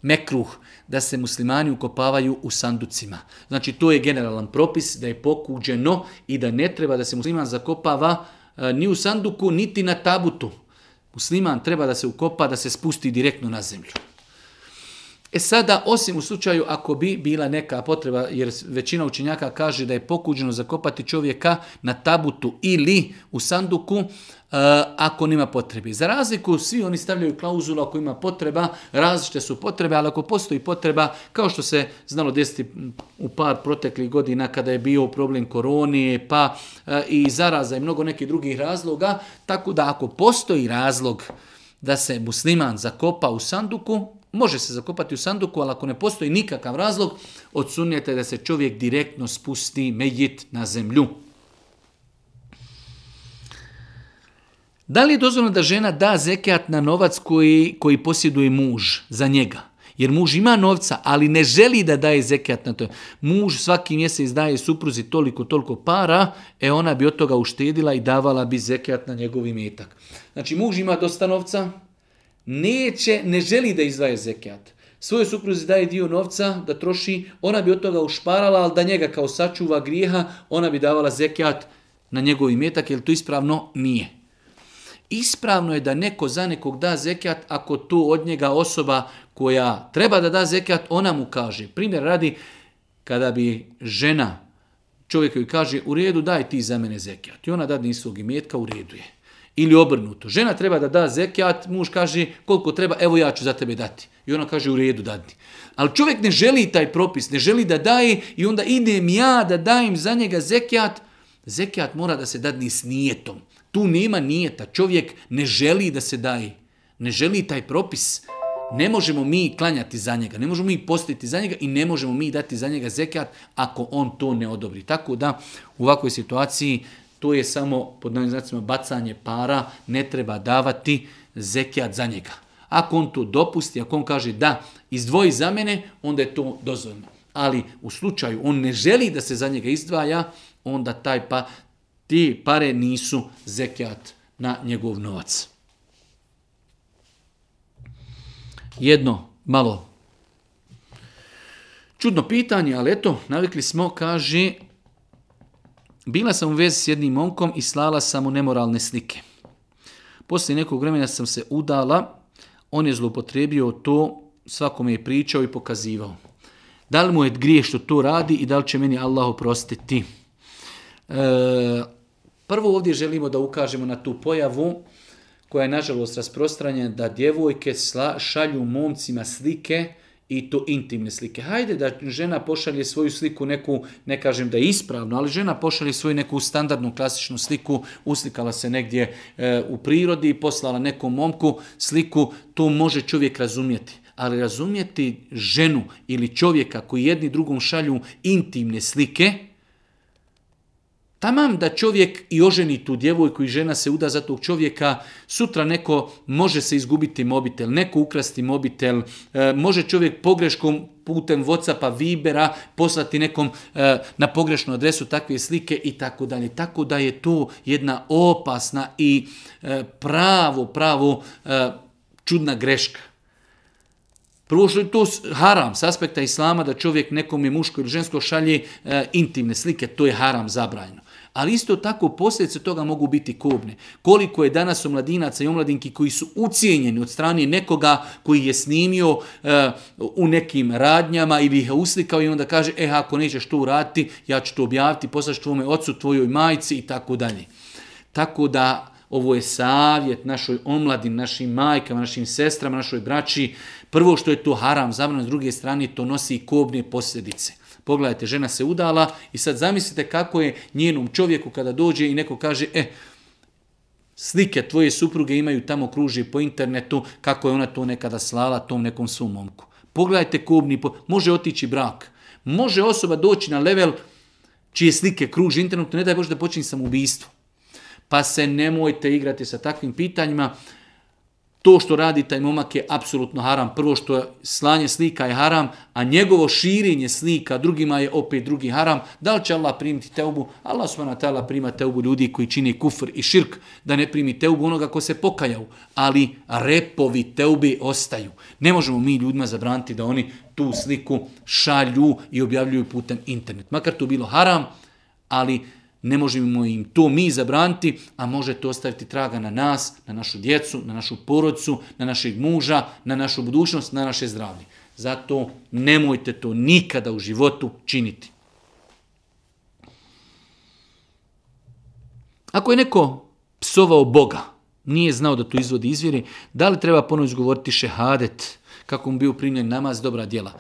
mekruh, da se muslimani ukopavaju u sanducima. Znači, to je generalan propis da je pokuđeno i da ne treba da se musliman zakopava E, ni u sanduku, niti na tabutu. Musliman treba da se ukopa, da se spusti direktno na zemlju. E sada, osim u slučaju ako bi bila neka potreba, jer većina učenjaka kaže da je pokuđeno zakopati čovjeka na tabutu ili u sanduku, e, ako nema potrebi. Za razliku, svi oni stavljaju klauzulu ako ima potreba, različite su potrebe, ali ako postoji potreba, kao što se znalo desiti u par proteklih godina kada je bio problem koronije, pa e, i zaraza i mnogo nekih drugih razloga, tako da ako postoji razlog da se musliman zakopa u sanduku, Može se zakopati u sanduku, ali ako ne postoji nikakav razlog, odsunjete da se čovjek direktno spusti mejit na zemlju. Da li je dozvoljno da žena da zekijat na novac koji, koji posjeduje muž za njega? Jer muž ima novca, ali ne želi da daje zekijat na to. Muž svaki mjesec daje supruzi toliko, toliko para, e ona bi od toga uštedila i davala bi zekijat na njegov imetak. Znači, muž ima dosta novca, neće, ne želi da izdvaje zekijat. Svojoj supruzi daje dio novca da troši, ona bi od toga ušparala, ali da njega kao sačuva grijeha, ona bi davala zekijat na njegov imetak, jer to ispravno nije. Ispravno je da neko za nekog da zekijat ako to od njega osoba koja treba da da zekijat, ona mu kaže. Primjer radi kada bi žena čovjek joj kaže u redu daj ti za mene zekijat i ona da iz svog imetka u redu je. Ili obrnuto. Žena treba da da zekijat, muž kaže koliko treba, evo ja ću za tebe dati. I ona kaže u redu dati. Ali čovjek ne želi taj propis, ne želi da daje i onda idem ja da dajem za njega zekijat. Zekijat mora da se dadni s nijetom. Tu nema nijeta. Čovjek ne želi da se daje. Ne želi taj propis. Ne možemo mi klanjati za njega, ne možemo mi postiti za njega i ne možemo mi dati za njega zekat ako on to ne odobri. Tako da u ovakvoj situaciji to je samo pod novim znacima bacanje para, ne treba davati zekijat za njega. Ako on to dopusti, ako on kaže da, izdvoji za mene, onda je to dozvoljno. Ali u slučaju on ne želi da se za njega izdvaja, onda taj pa, ti pare nisu zekijat na njegov novac. Jedno malo čudno pitanje, ali eto, navikli smo, kaže, bila sam u vezi s jednim momkom i slala sam mu nemoralne slike. Poslije nekog vremena sam se udala, on je zloupotrijebio to, svakome je pričao i pokazivao. Da li mu je grije što to radi i da li će meni Allah oprostiti? E, prvo ovdje želimo da ukažemo na tu pojavu koja je nažalost rasprostranjena da djevojke sla, šalju momcima slike i to intimne slike. Hajde da žena pošalje svoju sliku neku, ne kažem da je ispravno, ali žena pošalje svoju neku standardnu klasičnu sliku, uslikala se negdje eh, u prirodi i poslala nekom momku sliku, to može čovjek razumjeti. Ali razumjeti ženu ili čovjeka koji jedni drugom šalju intimne slike, Tamam da čovjek i oženi tu djevojku i žena se uda za tog čovjeka, sutra neko može se izgubiti mobitel, neko ukrasti mobitel, e, može čovjek pogreškom putem Whatsappa, Vibera poslati nekom e, na pogrešnu adresu takve slike i tako dalje. Tako da je to jedna opasna i e, pravo, pravo čudna greška. Prvo što je to haram s aspekta islama da čovjek nekom je muško ili žensko šalje intimne slike, to je haram zabranjeno ali isto tako posljedice toga mogu biti kobne. Koliko je danas omladinaca i omladinki koji su ucijenjeni od strane nekoga koji je snimio eh, u nekim radnjama ili ih je uslikao i onda kaže, e, ako nećeš to uraditi, ja ću to objaviti, poslaš tvome ocu, tvojoj majci i tako dalje. Tako da, ovo je savjet našoj omladin, našim majkama, našim sestrama, našoj braći. Prvo što je to haram, zabrano, s druge strane, to nosi i kobne posljedice. Pogledajte, žena se udala i sad zamislite kako je njenom čovjeku kada dođe i neko kaže, e, slike tvoje supruge imaju tamo kruži po internetu, kako je ona to nekada slala tom nekom svom momku. Pogledajte kubni, po... može otići brak. Može osoba doći na level čije slike kruži internetu, ne daj Bože da počinje samoubistvo. Pa se nemojte igrati sa takvim pitanjima to što radi taj momak je apsolutno haram. Prvo što je slanje slika je haram, a njegovo širenje slika drugima je opet drugi haram. Da li će Allah primiti teubu? Allah subhanahu wa prima teubu ljudi koji čini kufr i širk, da ne primi teubu onoga ko se pokajao. Ali repovi teubi ostaju. Ne možemo mi ljudima zabraniti da oni tu sliku šalju i objavljuju putem internet. Makar to bilo haram, ali ne možemo im to mi zabraniti, a može to ostaviti traga na nas, na našu djecu, na našu porodcu, na našeg muža, na našu budućnost, na naše zdravlje. Zato nemojte to nikada u životu činiti. Ako je neko psovao Boga, nije znao da tu izvodi izvjeri, da li treba ponovno izgovoriti šehadet, kako mu bio primljen namaz, dobra djela?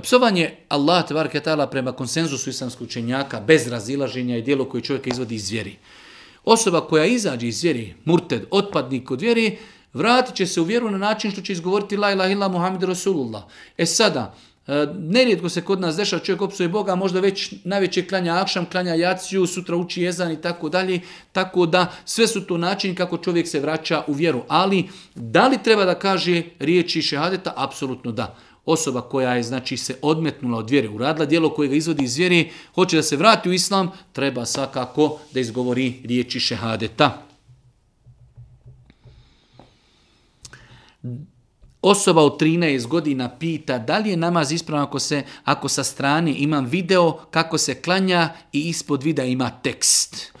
Psovanje Allah tvarketala prema konsenzusu islamskog učenjaka bez razilaženja i dijelo koje čovjek izvodi iz vjeri. Osoba koja izađe iz vjeri, murted, otpadnik od vjeri, vratit će se u vjeru na način što će izgovoriti la ilaha illa Muhammed Rasulullah. E sada, e, nerijetko se kod nas dešava čovjek opsuje Boga, možda već najveće klanja akšam, klanja jaciju, sutra uči jezan i tako dalje, tako da sve su to načini kako čovjek se vraća u vjeru. Ali, da li treba da kaže riječi šehadeta? Apsolutno da. Osoba koja je znači se odmetnula od vjere, uradila djelo koje ga izvodi iz vjere, hoće da se vrati u islam, treba svakako da izgovori riječi šehadeta. Osoba od 13 godina pita da li je namaz ispravan ako, se, ako sa strane imam video kako se klanja i ispod videa ima tekst.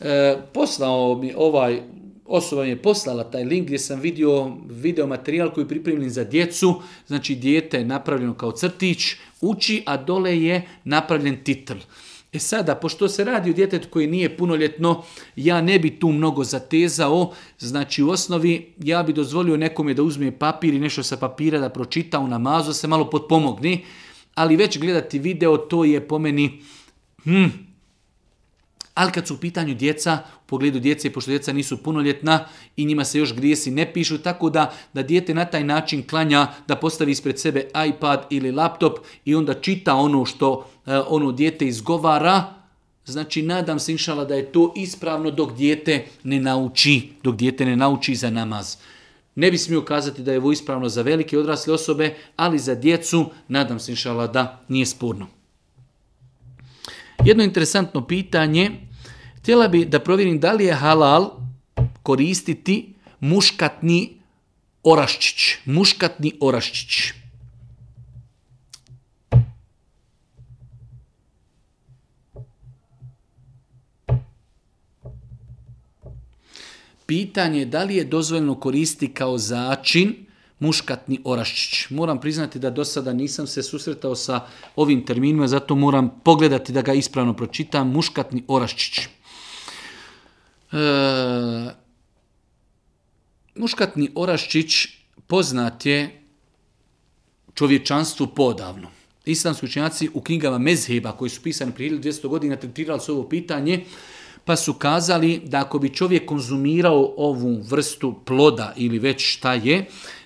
E, poslao mi ovaj osoba mi je poslala taj link gdje sam vidio video materijal koji je pripremljen za djecu. Znači, dijete je napravljeno kao crtić, uči, a dole je napravljen titl. E sada, pošto se radi o djetetu koji nije punoljetno, ja ne bi tu mnogo zatezao. Znači, u osnovi, ja bi dozvolio nekome da uzme papir i nešto sa papira da pročita u namazu, se malo potpomogni. Ali već gledati video, to je po meni... Hm, ali kad su u pitanju djeca, u pogledu djece, pošto djeca nisu punoljetna i njima se još grijesi ne pišu, tako da, da dijete na taj način klanja da postavi ispred sebe iPad ili laptop i onda čita ono što e, ono dijete izgovara, Znači, nadam se inšala da je to ispravno dok dijete ne nauči, dok dijete ne nauči za namaz. Ne bi smio kazati da je ovo ispravno za velike odrasle osobe, ali za djecu nadam se inšala da nije sporno. Jedno interesantno pitanje, htjela bi da provjerim da li je halal koristiti muškatni oraščić. Muškatni oraščić. Pitanje je da li je dozvoljeno koristiti kao začin muškatni oraščić. Moram priznati da do sada nisam se susretao sa ovim terminima, zato moram pogledati da ga ispravno pročitam. Muškatni oraščić. E, muškatni oraščić poznat je čovječanstvu podavno. Islamski učenjaci u knjigama Mezheba, koji su pisani prije 200 godina, tretirali su ovo pitanje, pa su kazali da ako bi čovjek konzumirao ovu vrstu ploda ili već šta je,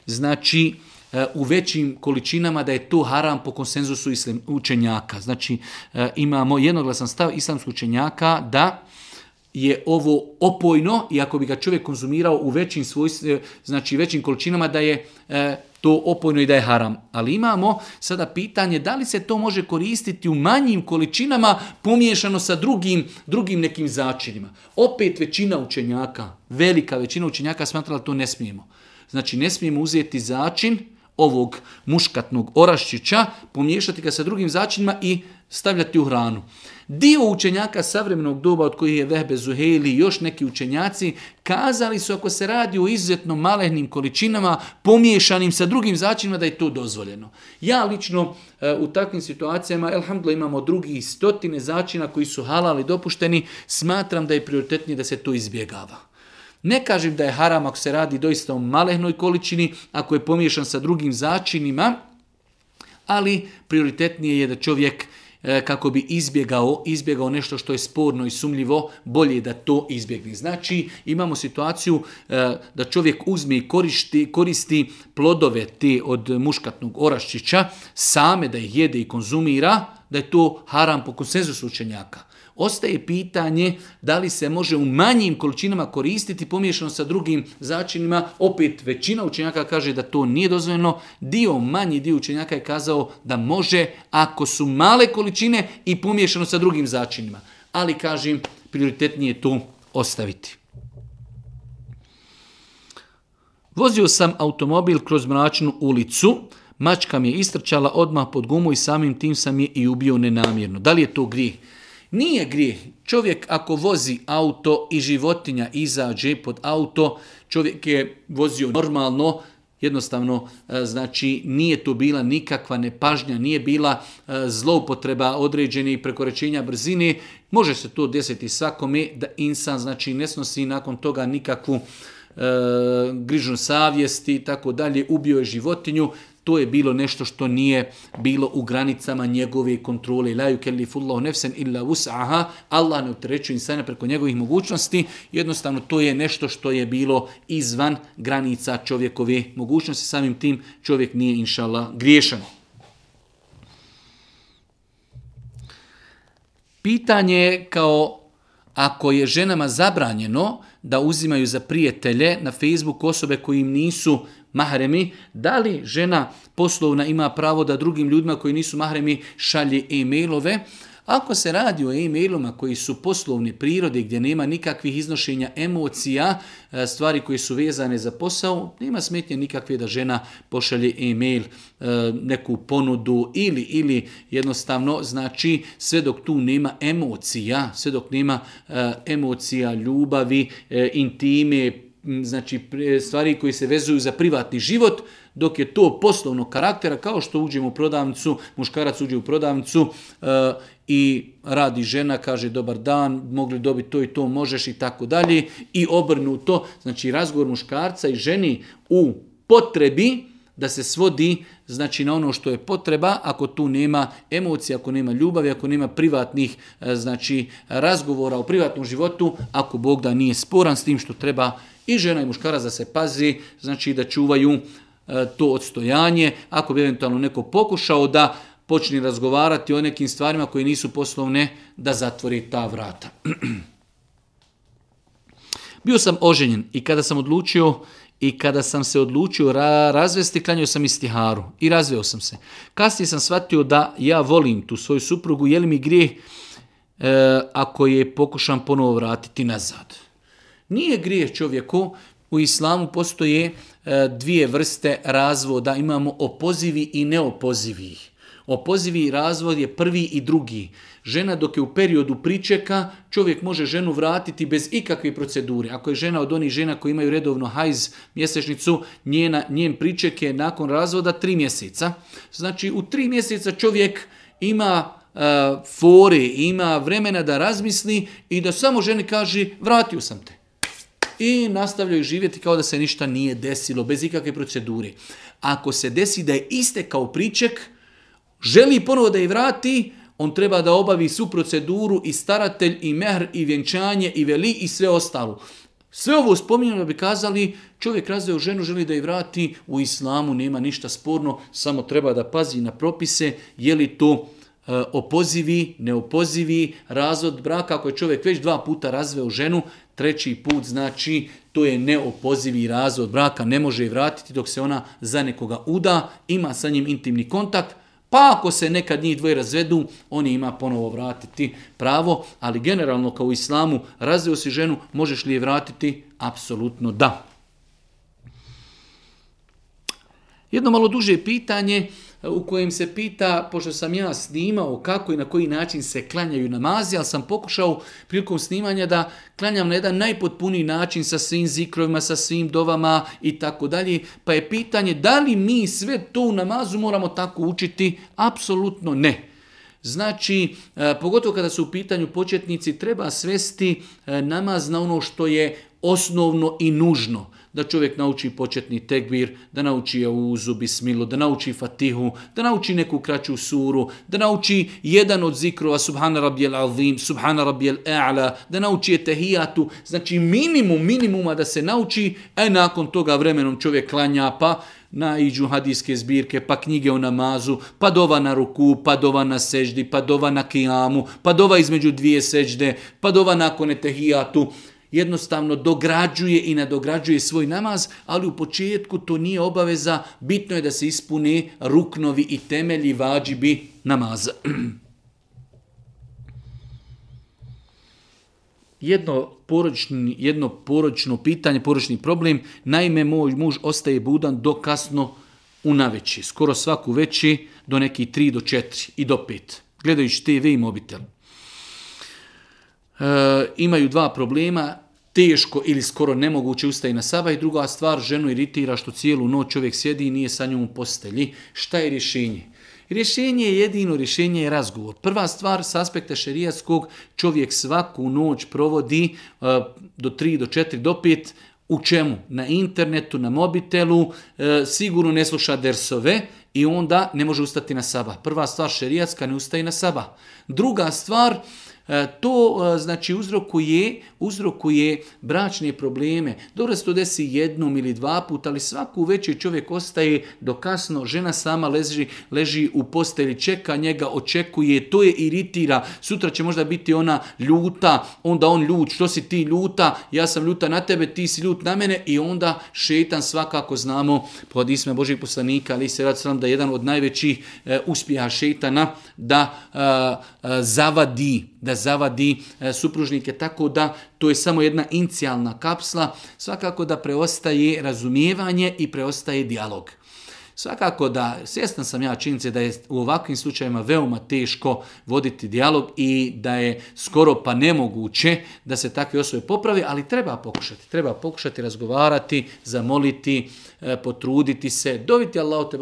znači e, u većim količinama da je to haram po konsenzusu islam, učenjaka. Znači e, imamo jednoglasan stav islamskog učenjaka da je ovo opojno i ako bi ga čovjek konzumirao u većim svoj, znači većim količinama da je e, to opojno i da je haram. Ali imamo sada pitanje da li se to može koristiti u manjim količinama pomiješano sa drugim, drugim nekim začinima. Opet većina učenjaka, velika većina učenjaka smatrala da to ne smijemo. Znači ne smijemo uzeti začin ovog muškatnog oraščića, pomiješati ga sa drugim začinima i stavljati u hranu. Dio učenjaka savremenog doba od kojih je Vehbe Zuheli i još neki učenjaci kazali su ako se radi o izuzetno malehnim količinama pomiješanim sa drugim začinima da je to dozvoljeno. Ja lično eh, u takvim situacijama, elhamdulillah imamo drugi stotine začina koji su halali dopušteni, smatram da je prioritetnije da se to izbjegava. Ne kažem da je haram ako se radi doista o malehnoj količini, ako je pomiješan sa drugim začinima, ali prioritetnije je da čovjek e, kako bi izbjegao, izbjegao nešto što je sporno i sumljivo, bolje da to izbjegne. Znači, imamo situaciju e, da čovjek uzme i koristi, koristi plodove te od muškatnog oraščića, same da ih jede i konzumira, da je to haram po konsenzusu učenjaka. Ostaje pitanje da li se može u manjim količinama koristiti pomiješano sa drugim začinima. Opet većina učenjaka kaže da to nije dozvoljeno. Dio, manji dio učenjaka je kazao da može ako su male količine i pomiješano sa drugim začinima. Ali kažem, prioritetnije je to ostaviti. Vozio sam automobil kroz mračnu ulicu, mačka mi je istrčala odmah pod gumu i samim tim sam je i ubio nenamjerno. Da li je to grijeh? Nije grijeh. Čovjek ako vozi auto i životinja izađe pod auto, čovjek je vozio normalno, jednostavno e, znači nije to bila nikakva nepažnja, nije bila e, zloupotreba određenih prekoračenja brzine. Može se to desiti svakome da insan znači ne snosi nakon toga nikakvu e, grižnu savjesti i tako dalje, ubio je životinju, to je bilo nešto što nije bilo u granicama njegove kontrole. La yukellifullahu nefsen illa wus'aha. Allah ne utreću insana preko njegovih mogućnosti. Jednostavno, to je nešto što je bilo izvan granica čovjekove mogućnosti. Samim tim čovjek nije, inšallah, griješan. Pitanje je kao ako je ženama zabranjeno da uzimaju za prijatelje na Facebook osobe koji im nisu mahremi, da li žena poslovna ima pravo da drugim ljudima koji nisu mahremi šalje e-mailove, ako se radi o e-mailima koji su poslovne prirode gdje nema nikakvih iznošenja emocija, e, stvari koje su vezane za posao, nema smetnje nikakve da žena pošalje e-mail e, neku ponudu ili ili jednostavno znači sve dok tu nema emocija, sve dok nema e, emocija ljubavi, intime, znači stvari koji se vezuju za privatni život, dok je to poslovnog karaktera, kao što uđemo u prodavnicu, muškarac uđe u prodavnicu eh, i radi žena, kaže dobar dan, mogli dobiti to i to, možeš i tako dalje, i obrnuto, znači razgovor muškarca i ženi u potrebi, da se svodi znači na ono što je potreba, ako tu nema emocija, ako nema ljubavi, ako nema privatnih eh, znači razgovora o privatnom životu, ako Bog da nije sporan s tim što treba i žena i muškara da se pazi, znači da čuvaju e, to odstojanje. Ako bi eventualno neko pokušao da počne razgovarati o nekim stvarima koje nisu poslovne, da zatvori ta vrata. Bio sam oženjen i kada sam odlučio i kada sam se odlučio razvesti, klanio sam istiharu i razveo sam se. Kasnije sam shvatio da ja volim tu svoju suprugu, je li mi grije e, ako je pokušam ponovo vratiti nazad. Nije grijeh čovjeku, u islamu postoje e, dvije vrste razvoda, imamo opozivi i neopozivi. Opozivi i razvod je prvi i drugi. Žena dok je u periodu pričeka, čovjek može ženu vratiti bez ikakve procedure. Ako je žena od onih žena koji imaju redovno hajz mjesečnicu, njena, njen priček je nakon razvoda tri mjeseca. Znači u tri mjeseca čovjek ima e, fore, ima vremena da razmisli i da samo ženi kaže vratio sam te i nastavljaju živjeti kao da se ništa nije desilo, bez ikakve procedure. Ako se desi da je iste kao priček, želi ponovo da je vrati, on treba da obavi svu proceduru i staratelj i mehr i vjenčanje i veli i sve ostalo. Sve ovo spominjeno bi kazali čovjek razveo ženu, želi da je vrati, u islamu nema ništa sporno, samo treba da pazi na propise, je li to e, opozivi, neopozivi, razvod braka, ako je čovjek već dva puta razveo ženu, Treći put znači to je neopozivi razvod braka, ne može je vratiti dok se ona za nekoga uda, ima sa njim intimni kontakt, pa ako se nekad njih dvoje razvedu, on ima ponovo vratiti pravo, ali generalno kao u islamu, razveo si ženu, možeš li je vratiti? Apsolutno da. Jedno malo duže pitanje, u kojem se pita, pošto sam ja snimao kako i na koji način se klanjaju namazi, ali sam pokušao prilikom snimanja da klanjam na jedan najpotpuniji način sa svim zikrovima, sa svim dovama i tako dalje. Pa je pitanje da li mi sve to u namazu moramo tako učiti? Apsolutno ne. Znači, e, pogotovo kada su u pitanju početnici, treba svesti e, namaz na ono što je osnovno i nužno. Da čovjek nauči početni tekbir, da nauči auzu, bismilu, da nauči fatihu, da nauči neku kraću suru, da nauči jedan od zikrova, subhana rabijel azim, subhana rabijel Ela, da nauči etehijatu. Znači minimum minimuma da se nauči, a nakon toga vremenom čovjek klanja pa naiđu hadijske zbirke, pa knjige o namazu, pa dova na ruku, pa dova na seždi, pa dova na kijamu, pa dova između dvije sežde, pa dova nakon etehijatu. Jednostavno dograđuje i nadograđuje svoj namaz, ali u početku to nije obaveza. Bitno je da se ispune ruknovi i temelji vađibi namaza. Jedno poročni, jedno poročno pitanje, poročni problem. Naime, moj muž ostaje budan do kasno u naveći, skoro svaku veći do neki 3 do 4 i do 5, gledajući TV i mobitel. E, imaju dva problema, teško ili skoro nemoguće ustaje na saba i druga stvar, ženu iritira što cijelu noć čovjek sjedi i nije sa njom u postelji. Šta je rješenje? Rješenje je jedino, rješenje je razgovor. Prva stvar s aspekta šerijatskog, čovjek svaku noć provodi e, do 3, do 4, do 5, u čemu? Na internetu, na mobitelu, e, sigurno ne sluša dersove i onda ne može ustati na saba. Prva stvar šerijatska ne ustaje na saba. Druga stvar, E, to e, znači uzrokuje, uzrokuje bračne probleme. Dobro se to desi jednom ili dva puta, ali svaku večer čovjek ostaje do kasno, žena sama leži, leži u postelji, čeka njega, očekuje, to je iritira. Sutra će možda biti ona ljuta, onda on ljut, što si ti ljuta, ja sam ljuta na tebe, ti si ljut na mene i onda šetan svakako znamo pod isme Božih poslanika, ali se rad da je jedan od najvećih e, uspjeha šetana da zavadi da zavadi e, supružnike, tako da to je samo jedna inicijalna kapsla, svakako da preostaje razumijevanje i preostaje dijalog. Svakako da, svjestan sam ja činjenice da je u ovakvim slučajevima veoma teško voditi dijalog i da je skoro pa nemoguće da se takve osobe popravi, ali treba pokušati. Treba pokušati razgovarati, zamoliti, e, potruditi se, dobiti Allah te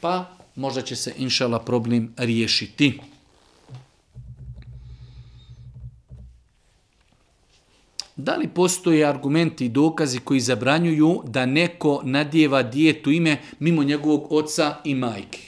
pa možda će se inšala problem riješiti. Da li postoje argumenti i dokazi koji zabranjuju da neko nadjeva dijetu ime mimo njegovog oca i majke?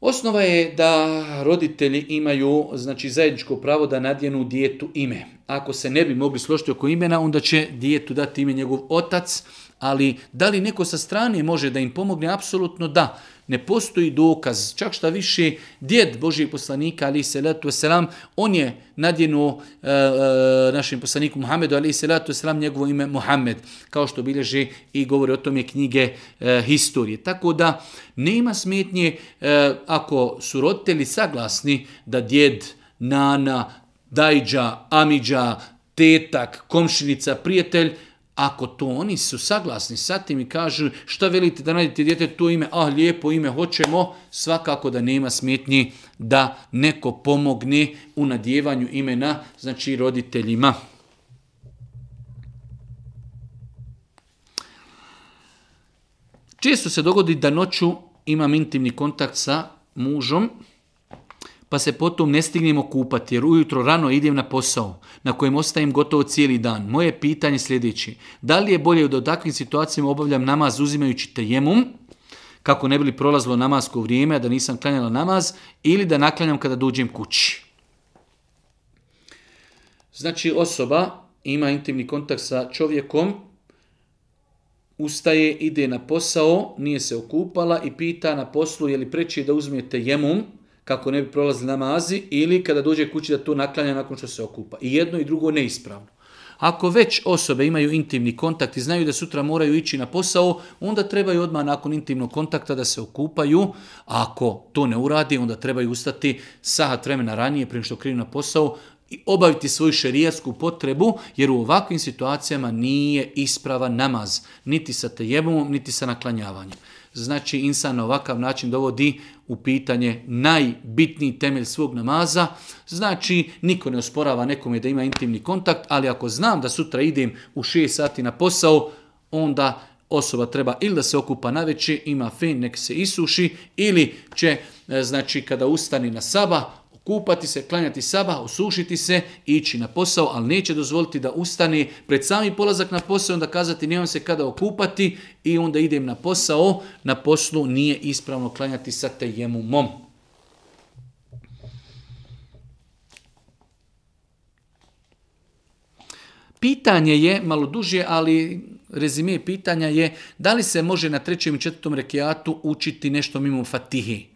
Osnova je da roditelji imaju znači zajedničko pravo da nadjenu dijetu ime. Ako se ne bi mogli složiti oko imena, onda će dijetu dati ime njegov otac, ali da li neko sa strane može da im pomogne? Apsolutno da ne postoji dokaz, čak šta više, djed Božijeg poslanika, ali se letu selam, on je nadjenuo e, e našem poslaniku Muhammedu, ali se letu selam, njegovo ime Muhammed, kao što bilježi i govori o tome knjige e, historije. Tako da nema smetnje e, ako su roditelji saglasni da djed, nana, dajđa, amidža, tetak, komšinica, prijatelj, ako to oni su saglasni sa tim i kažu šta velite da nađete djete to ime, a lijepo ime hoćemo, svakako da nema smetnji da neko pomogne u nadjevanju imena, znači roditeljima. Često se dogodi da noću imam intimni kontakt sa mužom, pa se potom ne stignemo kupati jer ujutro rano idem na posao na kojem ostajem gotovo cijeli dan. Moje pitanje sljedeći: sljedeće. Da li je bolje da u takvim situacijama obavljam namaz uzimajući tejemum kako ne bi li prolazilo namasko vrijeme, da nisam klanjala namaz, ili da naklanjam kada dođem kući. Znači osoba ima intimni kontakt sa čovjekom, ustaje, ide na posao, nije se okupala i pita na poslu je li preći da uzmete jemum, kako ne bi prolazili namazi ili kada dođe kući da to naklanja nakon što se okupa. I jedno i drugo neispravno. Ako već osobe imaju intimni kontakt i znaju da sutra moraju ići na posao, onda trebaju odmah nakon intimnog kontakta da se okupaju, ako to ne uradi, onda trebaju ustati sahat vremena ranije prije što krenu na posao i obaviti svoju šerijatsku potrebu, jer u ovakvim situacijama nije isprava namaz, niti sa tejebom, niti sa naklanjavanjem. Znači, insan na ovakav način dovodi u pitanje najbitniji temelj svog namaza. Znači, niko ne osporava nekome da ima intimni kontakt, ali ako znam da sutra idem u 6 sati na posao, onda osoba treba ili da se okupa na večer, ima fen, nek se isuši, ili će, e, znači, kada ustani na saba, kupati se, klanjati sabah osušiti se, ići na posao, ali neće dozvoliti da ustani pred sami polazak na posao, onda kazati nemam se kada okupati i onda idem na posao, na poslu nije ispravno klanjati sa mom. Pitanje je, malo duže, ali rezime pitanja je da li se može na trećem i četvrtom rekiatu učiti nešto mimo fatihi.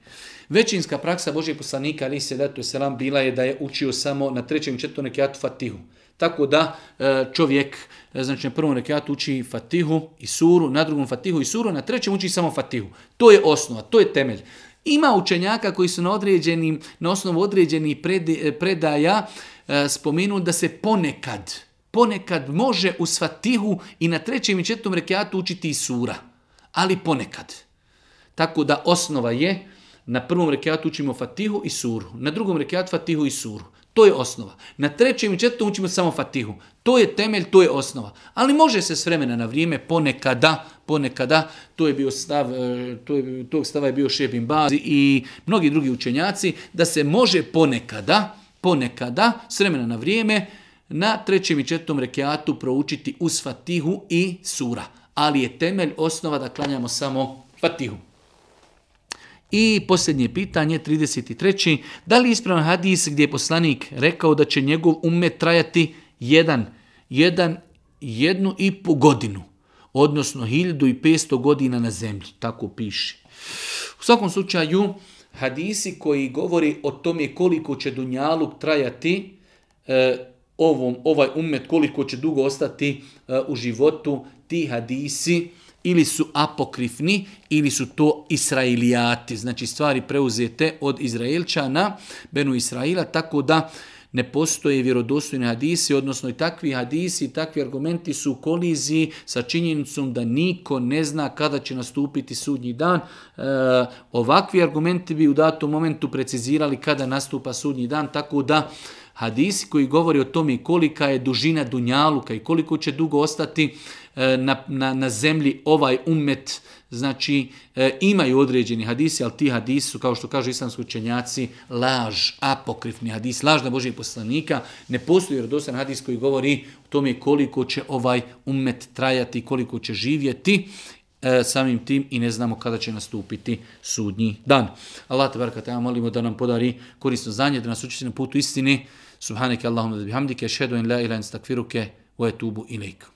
Većinska praksa Božeg poslanika, ali se letu selam, bila je da je učio samo na trećem četvrtom rekiatu Fatihu. Tako da e, čovjek, e, znači na prvom rekiatu uči Fatihu i suru, na drugom Fatihu i suru, na trećem uči samo Fatihu. To je osnova, to je temelj. Ima učenjaka koji su na, određenim, na osnovu određenih e, predaja spomenuli da se ponekad, ponekad može u Fatihu i na trećem i četvrtom rekiatu učiti i sura. Ali ponekad. Tako da osnova je na prvom rekiatu učimo Fatihu i Suru, na drugom rekiatu Fatihu i Suru. To je osnova. Na trećem i četvrtom učimo samo Fatihu. To je temelj, to je osnova. Ali može se s vremena na vrijeme ponekada, ponekada, to je bio stav, e, to je, tog stava je bio Šebin Bazi i mnogi drugi učenjaci, da se može ponekada, ponekada, s vremena na vrijeme, na trećem i četvrtom rekiatu proučiti uz Fatihu i Sura. Ali je temelj, osnova da klanjamo samo Fatihu. I posljednje pitanje, 33. Da li je ispravan hadis gdje je poslanik rekao da će njegov umet trajati jedan, jedan, jednu i po godinu, odnosno 1500 godina na zemlji, tako piše. U svakom slučaju, hadisi koji govori o tome koliko će Dunjaluk trajati, e, ovom, ovaj umet koliko će dugo ostati e, u životu, ti hadisi ili su apokrifni, ili su to israelijati, znači stvari preuzete od Izraelčana, Benu Israila, tako da ne postoje vjerodostojni hadisi, odnosno i takvi hadisi i takvi argumenti su u koliziji sa činjenicom da niko ne zna kada će nastupiti sudnji dan. E, ovakvi argumenti bi u datom momentu precizirali kada nastupa sudnji dan, tako da hadisi koji govori o tome kolika je dužina dunjaluka i koliko će dugo ostati e, na, na, na zemlji ovaj umet, znači e, imaju određeni hadisi, ali ti hadisi su, kao što kažu islamski učenjaci, laž, apokrifni hadis, laž na Božih poslanika. Ne postoji rodosan hadis koji govori o tome koliko će ovaj umet trajati, koliko će živjeti E, samim tim i ne znamo kada će nastupiti sudnji dan. Allah te tema molimo da nam podari korisno znanje, da nas učiti na putu istini. Subhaneke Allahumma da bihamdike, šedu in la ila in stakfiruke, wa etubu ilaikum.